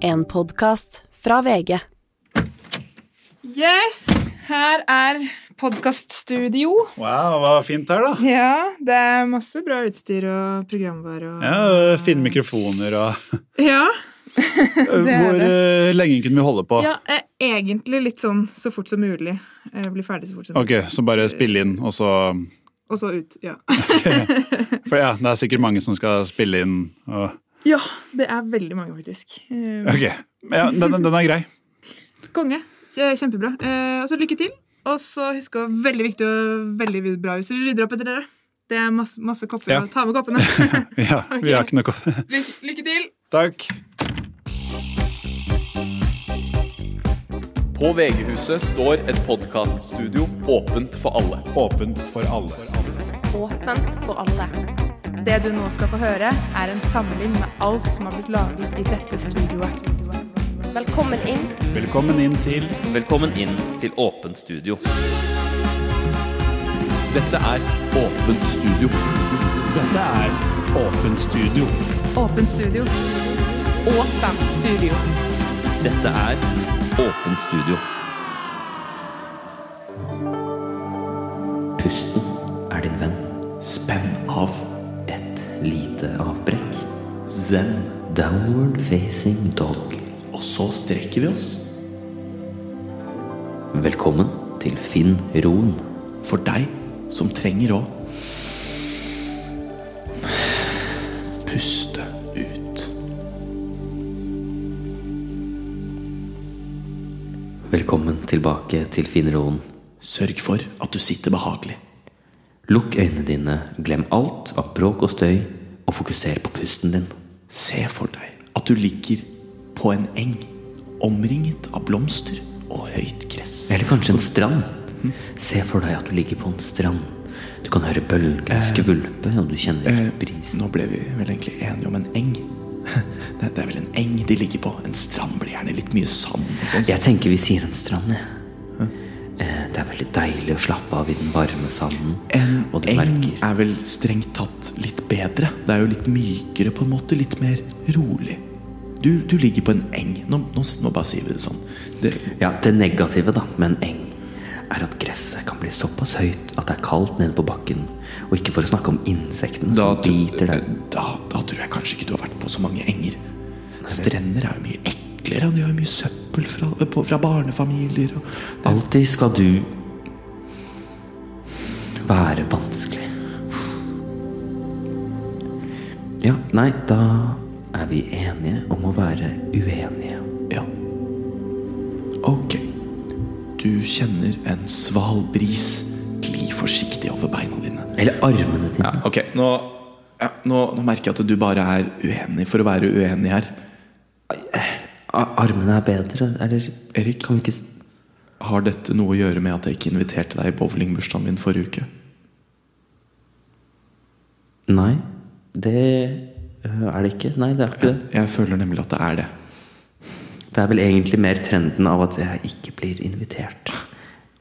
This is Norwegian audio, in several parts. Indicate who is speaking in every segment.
Speaker 1: En podkast fra VG.
Speaker 2: Yes, her er podkaststudio.
Speaker 3: Wow, hva fint her, da.
Speaker 2: Ja, det er masse bra utstyr og programvare og
Speaker 3: Ja, Fine mikrofoner og
Speaker 2: Ja.
Speaker 3: Hvor eh, lenge kunne vi holde på?
Speaker 2: ja eh, egentlig litt sånn så fort som mulig. Eh, bli ferdig så fort som mulig.
Speaker 3: Ok, Så bare spille inn, og så
Speaker 2: Og så ut. Ja.
Speaker 3: For ja, det er sikkert mange som skal spille inn. Og,
Speaker 2: ja, det er veldig mange, faktisk. Eh,
Speaker 3: ok, ja, den, den er grei.
Speaker 2: Konge. Kjempebra. Eh, og så lykke til. Og så husk å veldig viktig og veldig bra hvis dere rydder opp etter dere. Det er masse, masse kopper.
Speaker 3: Ja.
Speaker 2: Ta med koppene.
Speaker 3: Ja, vi har ikke noe
Speaker 2: lykke, lykke til.
Speaker 3: Takk.
Speaker 4: På VG-huset står et podkaststudio åpent for alle.
Speaker 3: Åpent for alle.
Speaker 1: Åpent for alle.
Speaker 2: Det du nå skal få høre, er en samling med alt som har blitt laget i dette studioet.
Speaker 1: Velkommen inn.
Speaker 3: Velkommen inn til
Speaker 4: Velkommen inn til Åpent studio. Dette er Åpent studio.
Speaker 3: Dette er Åpent studio.
Speaker 2: Åpent studio.
Speaker 1: Åpent studio.
Speaker 4: Dette er Åpent studio.
Speaker 5: Pusten lite avbrekk. Zen. Downward facing dog. Og så strekker vi oss. Velkommen til Finn Roen. For deg som trenger å puste ut. Velkommen tilbake til Finn Roen. Sørg for at du sitter behagelig. Lukk øynene dine, glem alt av bråk og støy, og fokuser på pusten din. Se for deg at du ligger på en eng, omringet av blomster og høyt gress. Eller kanskje en strand. Se for deg at du ligger på en strand. Du kan høre bølgene skvulpe, og du kjenner brisen.
Speaker 6: Nå ble vi vel egentlig enige om en eng. Det, er vel en eng de ligger på. En strand blir gjerne litt mye sand. sånn.
Speaker 5: Jeg tenker vi sier en strand, jeg. Eh, Det er veldig deilig å slappe av i den varme sanden.
Speaker 6: En eng
Speaker 5: merker
Speaker 6: er vel strengt tatt litt bedre. Det er jo litt mykere på en måte. Litt mer rolig. Du, du ligger på en eng. Nå, nå, nå bare sier vi det sånn. Det,
Speaker 5: Ja, det negative da med en eng er at gresset kan bli såpass høyt at det er kaldt nede på bakken. Og ikke for å snakke om insektene som biter deg.
Speaker 6: da, da tror jeg kanskje ikke du har vært på så mange enger. Strender er jo mye eklere. Og De har mye søppel fra, fra barnefamilier. Og
Speaker 5: Alltid skal du være vanskelig. Ja, nei, da er vi enige om å være uenige.
Speaker 6: Ja. Ok. Du kjenner en sval bris gli forsiktig over beina dine.
Speaker 5: Eller armene dine.
Speaker 6: Ja, ok, nå, ja, nå, nå merker jeg at du bare er uenig for å være uenig her.
Speaker 5: Armene er bedre, eller
Speaker 6: Erik?
Speaker 5: Kan vi ikke
Speaker 6: Har dette noe å gjøre med at jeg ikke inviterte deg i bowlingbursdagen min forrige uke?
Speaker 5: Nei, det øh, er det ikke. Nei, det er ikke
Speaker 6: Jeg,
Speaker 5: det.
Speaker 6: jeg føler nemlig at det er det.
Speaker 5: Det er vel egentlig mer trenden av at jeg ikke blir invitert.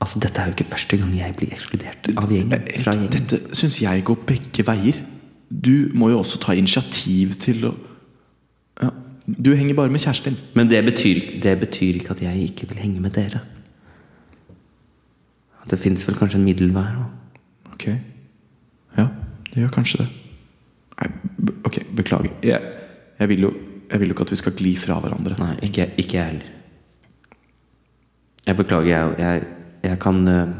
Speaker 5: Altså, Dette er jo ikke første gang jeg blir ekskludert av gjengen. Fra gjengen.
Speaker 6: dette syns jeg går begge veier. Du må jo også ta initiativ til å Du henger bare med kjæresten.
Speaker 5: Men det betyr, det betyr ikke at jeg ikke vil henge med dere. Det fins vel kanskje en middelvei? da.
Speaker 6: Ok. Ja, det gjør kanskje det. Nei, ok, beklager. Jeg, jeg, vil jo, jeg vil jo ikke at vi skal gli fra hverandre.
Speaker 5: Nei, ikke, ikke jeg heller. Jeg beklager, jeg, jeg, jeg kan uh,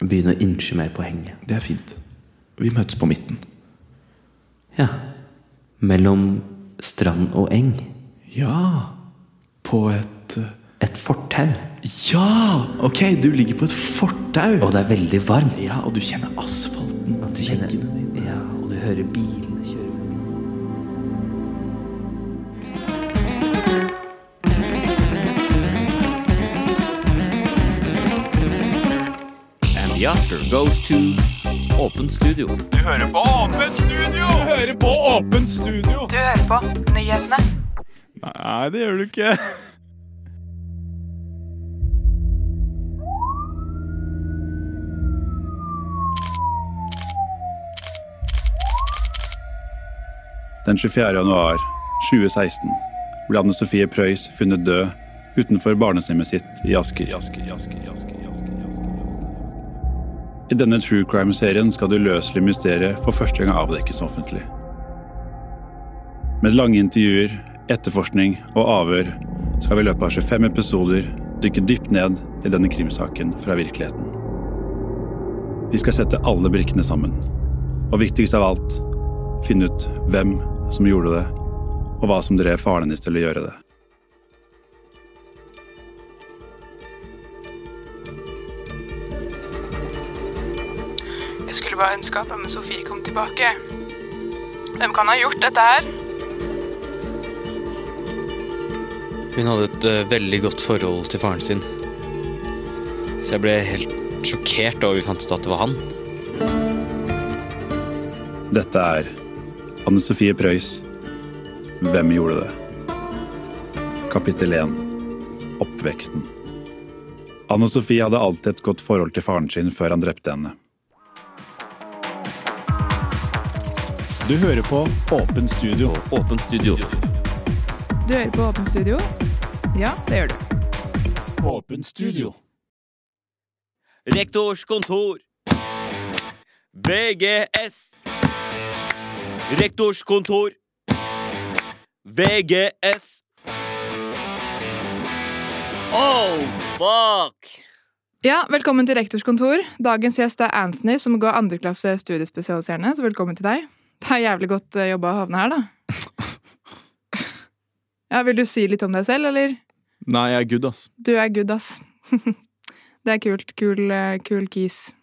Speaker 5: begynne å innse mer på henget.
Speaker 6: Det er fint. Vi møtes på midten.
Speaker 5: Ja. Mellom strand og eng.
Speaker 6: Ja. På et eh,
Speaker 5: Et fortau.
Speaker 6: Ja! Ok, du ligger på et fortau.
Speaker 5: Og det er veldig varmt.
Speaker 6: Ja, og du kjenner asfalten.
Speaker 5: Du kjenner, ja, og du hører bilene kjøre forbi.
Speaker 4: And the Oscar goes to Åpent studio.
Speaker 3: Du hører på Åpent studio! Du hører på Åpent studio!
Speaker 2: Du hører på nyhetene.
Speaker 3: Nei, det gjør du ikke. Den 24. januar 2016 ble Anne Sofie Preus funnet død utenfor barneshjemmet sitt i Asker. I denne true crime-serien skal det uløselige mysteriet for første gang avdekkes offentlig. Med lange intervjuer, etterforskning og avhør skal vi i løpet av 25 episoder dykke dypt ned i denne krimsaken fra virkeligheten. Vi skal sette alle brikkene sammen, og viktigst av alt finne ut hvem som gjorde det, og hva som drev faren hennes til å gjøre det.
Speaker 2: Jeg skulle bare ønske at Anne Sofie kom tilbake. Hvem kan ha gjort dette her?
Speaker 4: Hun hadde et eh, veldig godt forhold til faren sin. Så jeg ble helt sjokkert da vi fant ut at det var han.
Speaker 3: Dette er Anne Sofie Preus. Hvem gjorde det? Kapittel 1. Oppveksten. Anne Sofie hadde alltid et godt forhold til faren sin før han drepte henne. Du hører på Åpen studio.
Speaker 4: Åpen studio.
Speaker 2: Du hører på Åpen studio? Ja, det gjør du.
Speaker 3: Åpen studio.
Speaker 4: Rektors kontor. VGS. Rektors kontor. VGS. Oh, fuck!
Speaker 2: Ja, velkommen til Rektors kontor. Dagens gjest er Anthony, som går andreklasse studiespesialiserende. Så velkommen til deg. Det er jævlig godt eh, jobba å havne her, da. Ja, Vil du si litt om deg selv, eller?
Speaker 6: Nei, jeg er good, ass.
Speaker 2: Du er good, ass. Det er kult. Kul, eh, kul kis.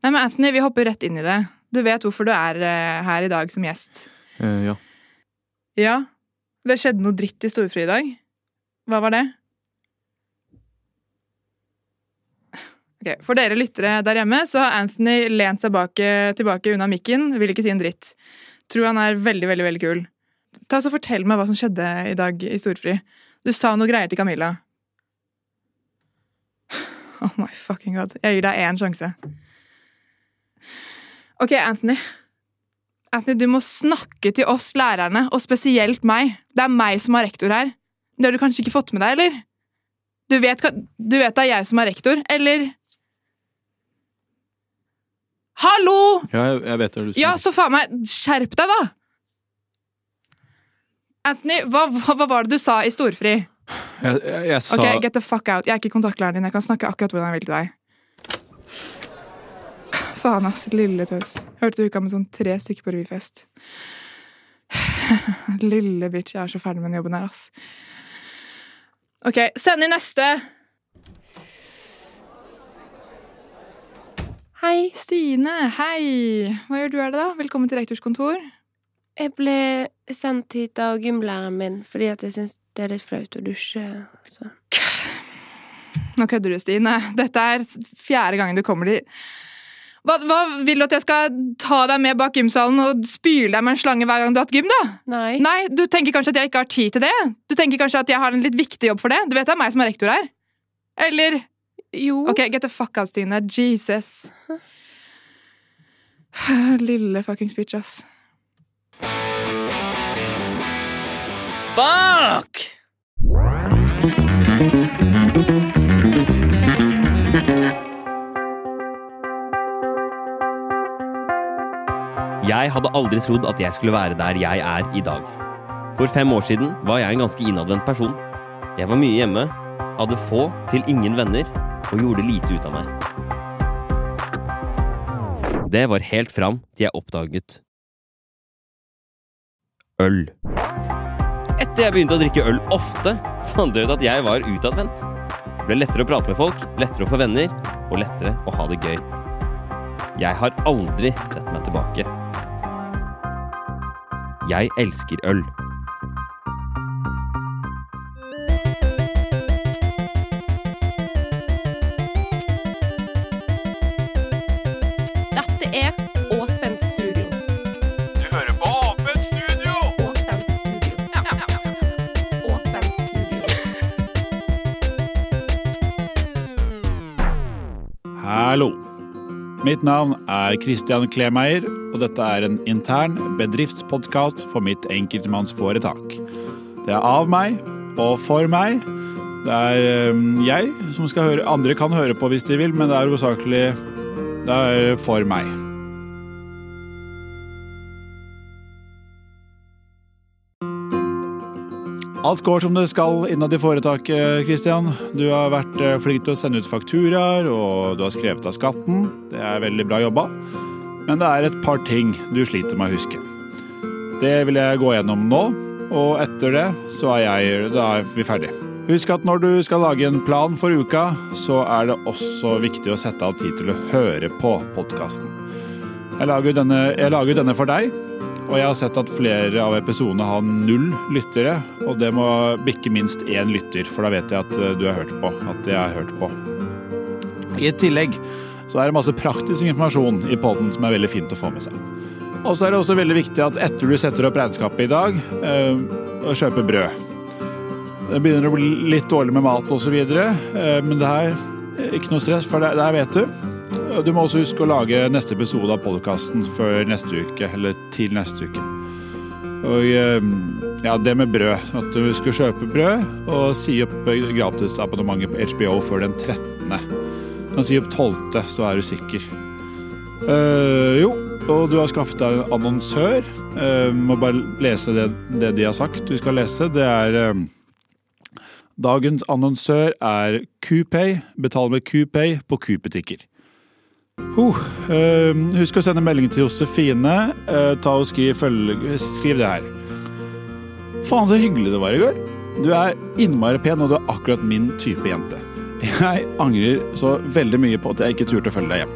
Speaker 2: Nei, men Anthony, vi hopper rett inn i det. Du vet hvorfor du er eh, her i dag som gjest.
Speaker 6: Eh, ja.
Speaker 2: Ja, det skjedde noe dritt i Storfri i dag. Hva var det? Ok, For dere lyttere der hjemme så har Anthony lent seg bak, tilbake unna mikken, vil ikke si en dritt. Tror han er veldig, veldig veldig kul. Ta så Fortell meg hva som skjedde i dag i Storfri. Du sa noe greier til Camilla. Oh my fucking god. Jeg gir deg én sjanse. Ok, Anthony. Anthony, du må snakke til oss lærerne, og spesielt meg. Det er meg som er rektor her. Det har du kanskje ikke fått med deg, eller? Du vet, du vet det er jeg som er rektor, eller? Hallo!
Speaker 6: ja jeg, vet det. Du
Speaker 2: Ja, så faen meg, skjerp deg, da! Anthony, hva, hva, hva var det du sa i Storfri?
Speaker 6: jeg, jeg, jeg sa
Speaker 2: Ok, get the fuck out. Jeg er ikke kontaktlæreren din. Jeg kan snakke akkurat hvordan jeg vil til deg. Faen, ass. Lille tøs. Hørte du uka med sånn tre stykker på revyfest? Lille bitch. Jeg er så ferdig med den jobben her, ass. Ok, send inn neste.
Speaker 1: Hei.
Speaker 2: Stine, hei. Hva gjør du her, da? Velkommen til rektors kontor.
Speaker 1: Jeg ble sendt hit av gymlæreren min fordi at jeg syns det er litt flaut å dusje. Så.
Speaker 2: Nå kødder du, Stine. Dette er fjerde gangen du kommer dit. Hva, hva Vil du at jeg skal ta deg med bak gymsalen og spyle deg med en slange hver gang du har hatt gym? da?
Speaker 1: Nei.
Speaker 2: Nei, Du tenker kanskje at jeg ikke har tid til det? Du tenker kanskje at jeg har en litt viktig jobb for det? Du vet det er meg som er rektor her. Eller
Speaker 1: Jo.
Speaker 2: Ok, get the fuck out, Stine. Jesus. Lille fuckings bitch, ass.
Speaker 4: Fuck! Jeg hadde aldri trodd at jeg skulle være der jeg er i dag. For fem år siden var jeg en ganske innadvendt person. Jeg var mye hjemme, hadde få til ingen venner og gjorde lite ut av meg. Det var helt fram til jeg oppdaget øl. Etter jeg begynte å drikke øl ofte, fant jeg ut at jeg var utadvendt. Det ble lettere å prate med folk, lettere å få venner, og lettere å ha det gøy. Jeg har aldri sett meg tilbake. Jeg elsker øl.
Speaker 3: Mitt navn er Christian Klemeier, og dette er en intern bedriftspodkast for mitt enkeltmannsforetak. Det er av meg og for meg. Det er jeg som skal høre Andre kan høre på hvis de vil, men det er hovedsakelig for meg. Alt går som det skal innad i foretaket, Christian. Du har vært eh, flink til å sende ut fakturaer, og du har skrevet av skatten. Det er veldig bra jobba. Men det er et par ting du sliter med å huske. Det vil jeg gå gjennom nå, og etter det så er, jeg, da er vi ferdig. Husk at når du skal lage en plan for uka, så er det også viktig å sette av tid til å høre på podkasten. Jeg lager denne, jeg lager denne for deg, og jeg har sett at flere av episodene har null lyttere, og det må bikke minst én lytter, for da vet jeg at eh, du har hørt på. At jeg har hørt på. I tillegg så er det masse praktisk informasjon i poden som er veldig fint å få med seg. Og så er det også veldig viktig at etter du setter opp regnskapet i dag, eh, og kjøper brød. Det begynner å bli litt dårlig med mat osv., eh, men det er ikke noe stress, for det vet du. Du må også huske å lage neste episode av podkasten før neste uke, eller til neste uke. Og eh, ja, det med brød. At du skal kjøpe brød og si opp gratisabonnementet på HBO før den 13. Du Kan si opp 12., så er du sikker. Uh, jo, og du har skaffet deg en annonsør. Uh, må bare lese det, det, de har sagt du skal lese. Det er uh, Dagens annonsør er Coupay. Betal med Coupay på Coop-butikker. Eh, husk å sende melding til Josefine. Uh, ta og skriv, følge, skriv det her. Faen, så hyggelig det var i går. Du er innmari pen, og du er akkurat min type jente. Jeg angrer så veldig mye på at jeg ikke turte å følge deg hjem.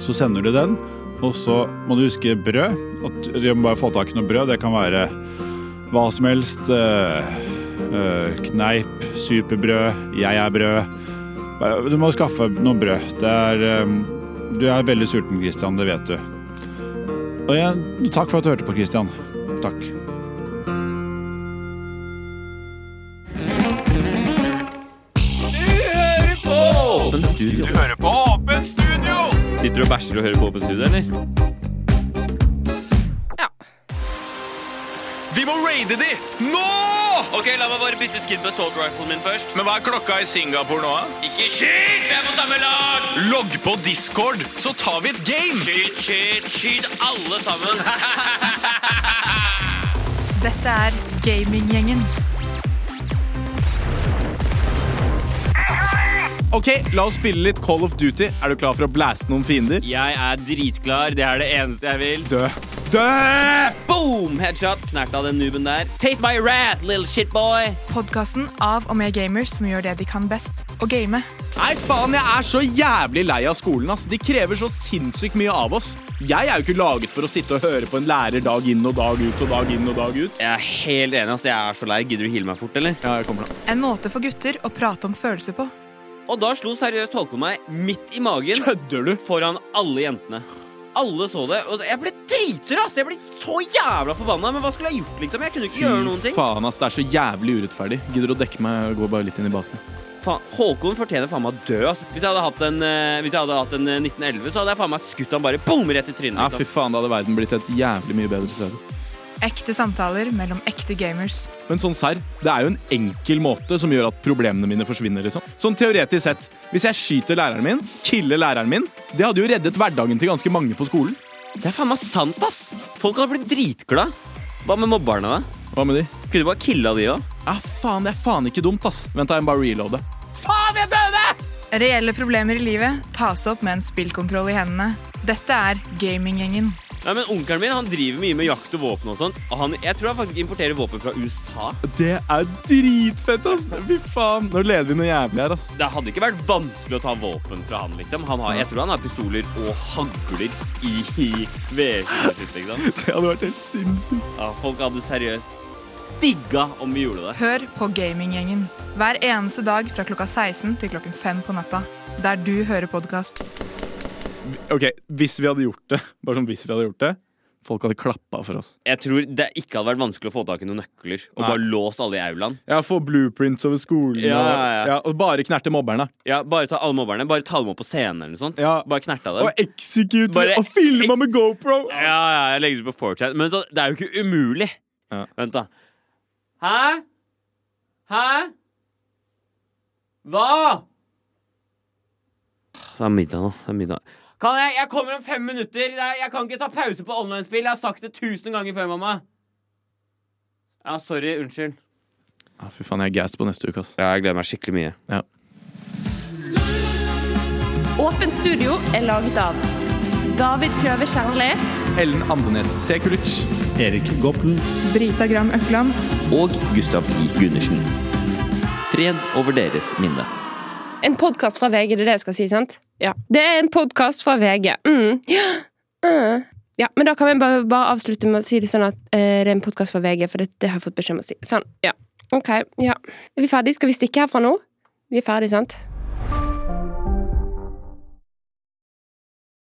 Speaker 3: Så sender du den, og så må du huske brød. At du må bare få tak i noe brød. Det kan være hva som helst. eh, eh, kneip, superbrød, jeg er brød. Bare- Du må skaffe noe brød. Det er eh, Du er veldig sulten, Christian. Det vet du. Og igjen, takk for at du hørte på, Christian. Takk.
Speaker 4: Du
Speaker 7: hører på Åpent studio!
Speaker 4: Sitter du og bæsjer og hører på Åpent studio, eller? Ja.
Speaker 7: Vi må raide de! Nå!
Speaker 4: Ok, la meg bare bytte skin på assault riflen min først.
Speaker 7: Men hva er klokka i Singapore nå, da?
Speaker 4: Ikke skyt! Vi er på samme lag!
Speaker 7: Logg på Discord, så tar vi et game!
Speaker 4: Skyt, skyt, skyt alle sammen!
Speaker 2: Dette er Gaminggjengen.
Speaker 8: Ok, la oss spille litt Call of Duty. Er du klar for å blaste noen fiender?
Speaker 4: Jeg er dritklar. Det er det eneste jeg vil.
Speaker 8: Dø. Dø!
Speaker 4: Boom! Headshot. Knert av den nuben der. Taste my wrath, little shitboy.
Speaker 2: Podkasten av og med gamers som gjør det de kan best å game.
Speaker 8: Nei, faen, jeg er så jævlig lei av skolen, ass. De krever så sinnssykt mye av oss. Jeg er jo ikke laget for å sitte og høre på en lærer dag inn og dag ut og dag inn og dag ut.
Speaker 4: Jeg er helt enig. ass. Jeg er så lei. Gidder du hile meg fort, eller?
Speaker 8: Ja, jeg kommer da.
Speaker 2: En måte for gutter å prate om følelser på.
Speaker 4: Og da slo seriøst Håkon meg midt i magen
Speaker 8: Kødder du?
Speaker 4: foran alle jentene. Alle så det. Og jeg ble dritsur, ass! Jeg ble så jævla forbanna. Men hva skulle jeg gjort, liksom? Jeg kunne ikke gjøre noen ting.
Speaker 8: faen, ass. Det er så jævlig urettferdig. Gidder du å dekke meg og gå bare litt inn i basen?
Speaker 4: Faen, Håkon fortjener faen meg å dø. ass. Hvis jeg hadde hatt en, eh, hvis jeg hadde hatt en eh, 1911, så hadde jeg faen meg skutt han bare boom rett i trynet.
Speaker 8: Ja, fy
Speaker 4: liksom.
Speaker 8: faen, da hadde verden blitt et jævlig mye bedre sted.
Speaker 2: Ekte samtaler mellom ekte gamers.
Speaker 8: Men sånn serr, det er jo en enkel måte som gjør at problemene mine forsvinner. liksom. Sånn teoretisk sett, hvis jeg skyter læreren min, killer læreren min, det hadde jo reddet hverdagen til ganske mange på skolen.
Speaker 4: Det er faen meg sant, ass! Folk hadde blitt dritglade. Hva med mobberne, da?
Speaker 8: Hva med de?
Speaker 4: Kunne du bare killa de òg?
Speaker 8: Ja, faen, det er faen ikke dumt, ass. Vent, da, jeg må bare reloade. Faen, jeg døde!
Speaker 2: Reelle problemer i livet tas opp med en spillkontroll i hendene. Dette er Gaminggjengen.
Speaker 4: Ja, men Onkelen min han driver mye med jakt og våpen. og sånt Og han, Jeg tror han faktisk importerer våpen fra USA.
Speaker 8: Det er dritfett, ass! Fy faen. Nå leder vi noe jævlig her, ass.
Speaker 4: Det hadde ikke vært vanskelig å ta våpen fra han. liksom han har, Jeg tror han har pistoler og hagler i, i VR-huset sitt. liksom
Speaker 8: Det hadde vært helt sinnssykt.
Speaker 4: ja, Folk hadde seriøst digga om vi gjorde det.
Speaker 2: Hør på Gaminggjengen hver eneste dag fra klokka 16 til klokken 5 på natta. Der du hører podkast.
Speaker 8: Ok, hvis vi hadde gjort det, bare sånn hvis vi hadde gjort det, folk hadde klappa for oss.
Speaker 4: Jeg tror det ikke hadde vært vanskelig å få tak i noen nøkler og
Speaker 8: Nei.
Speaker 4: bare låse alle i aulaen.
Speaker 8: Ja, få blueprints over skolen
Speaker 4: Ja,
Speaker 8: og,
Speaker 4: ja, ja.
Speaker 8: og bare knerte mobberne.
Speaker 4: Ja, Bare ta alle mobberne. Bare ta dem opp på scenen eller noe sånt.
Speaker 8: Ja.
Speaker 4: Bare knerta dem.
Speaker 8: Og execute
Speaker 4: Bare
Speaker 8: og filma med GoPro!
Speaker 4: Ja, ja, jeg legger det på 4chan. Men så, det er jo ikke umulig.
Speaker 8: Ja.
Speaker 4: Vent, da. Hæ? Hæ? Hva?
Speaker 9: Det er middag nå. Det er middag.
Speaker 4: Kan jeg, jeg kommer om fem minutter. Er- Jeg kan ikke ta pause på online-spill. Jeg har sagt det tusen ganger før, mamma. Ja, sorry. Unnskyld.
Speaker 8: Ja, fy faen, jeg er gassed på neste uke, ass.
Speaker 9: Ja, jeg gleder meg skikkelig mye.
Speaker 8: Ja.
Speaker 1: Åpent studio er laget av David Kløve Kjernli,
Speaker 8: Ellen Andenes Sekulic.
Speaker 3: Erik Goppen,
Speaker 2: Brita Gram Økland.
Speaker 9: Og Gustav I. Gundersen. Fred over deres minne.
Speaker 1: en podkast fra VG. Det er det jeg skal si, sant? Ja. Det er en podkast fra VG. Mm. Ja. Mm. ja, men da kan vi bare, bare avslutte med å si det sånn at eh, det er en podkast fra VG, for det, det har jeg fått beskjed om å si. Sånn, ja. Ok, ja. Er vi ferdige? Skal vi stikke herfra nå? Vi er ferdige, sant?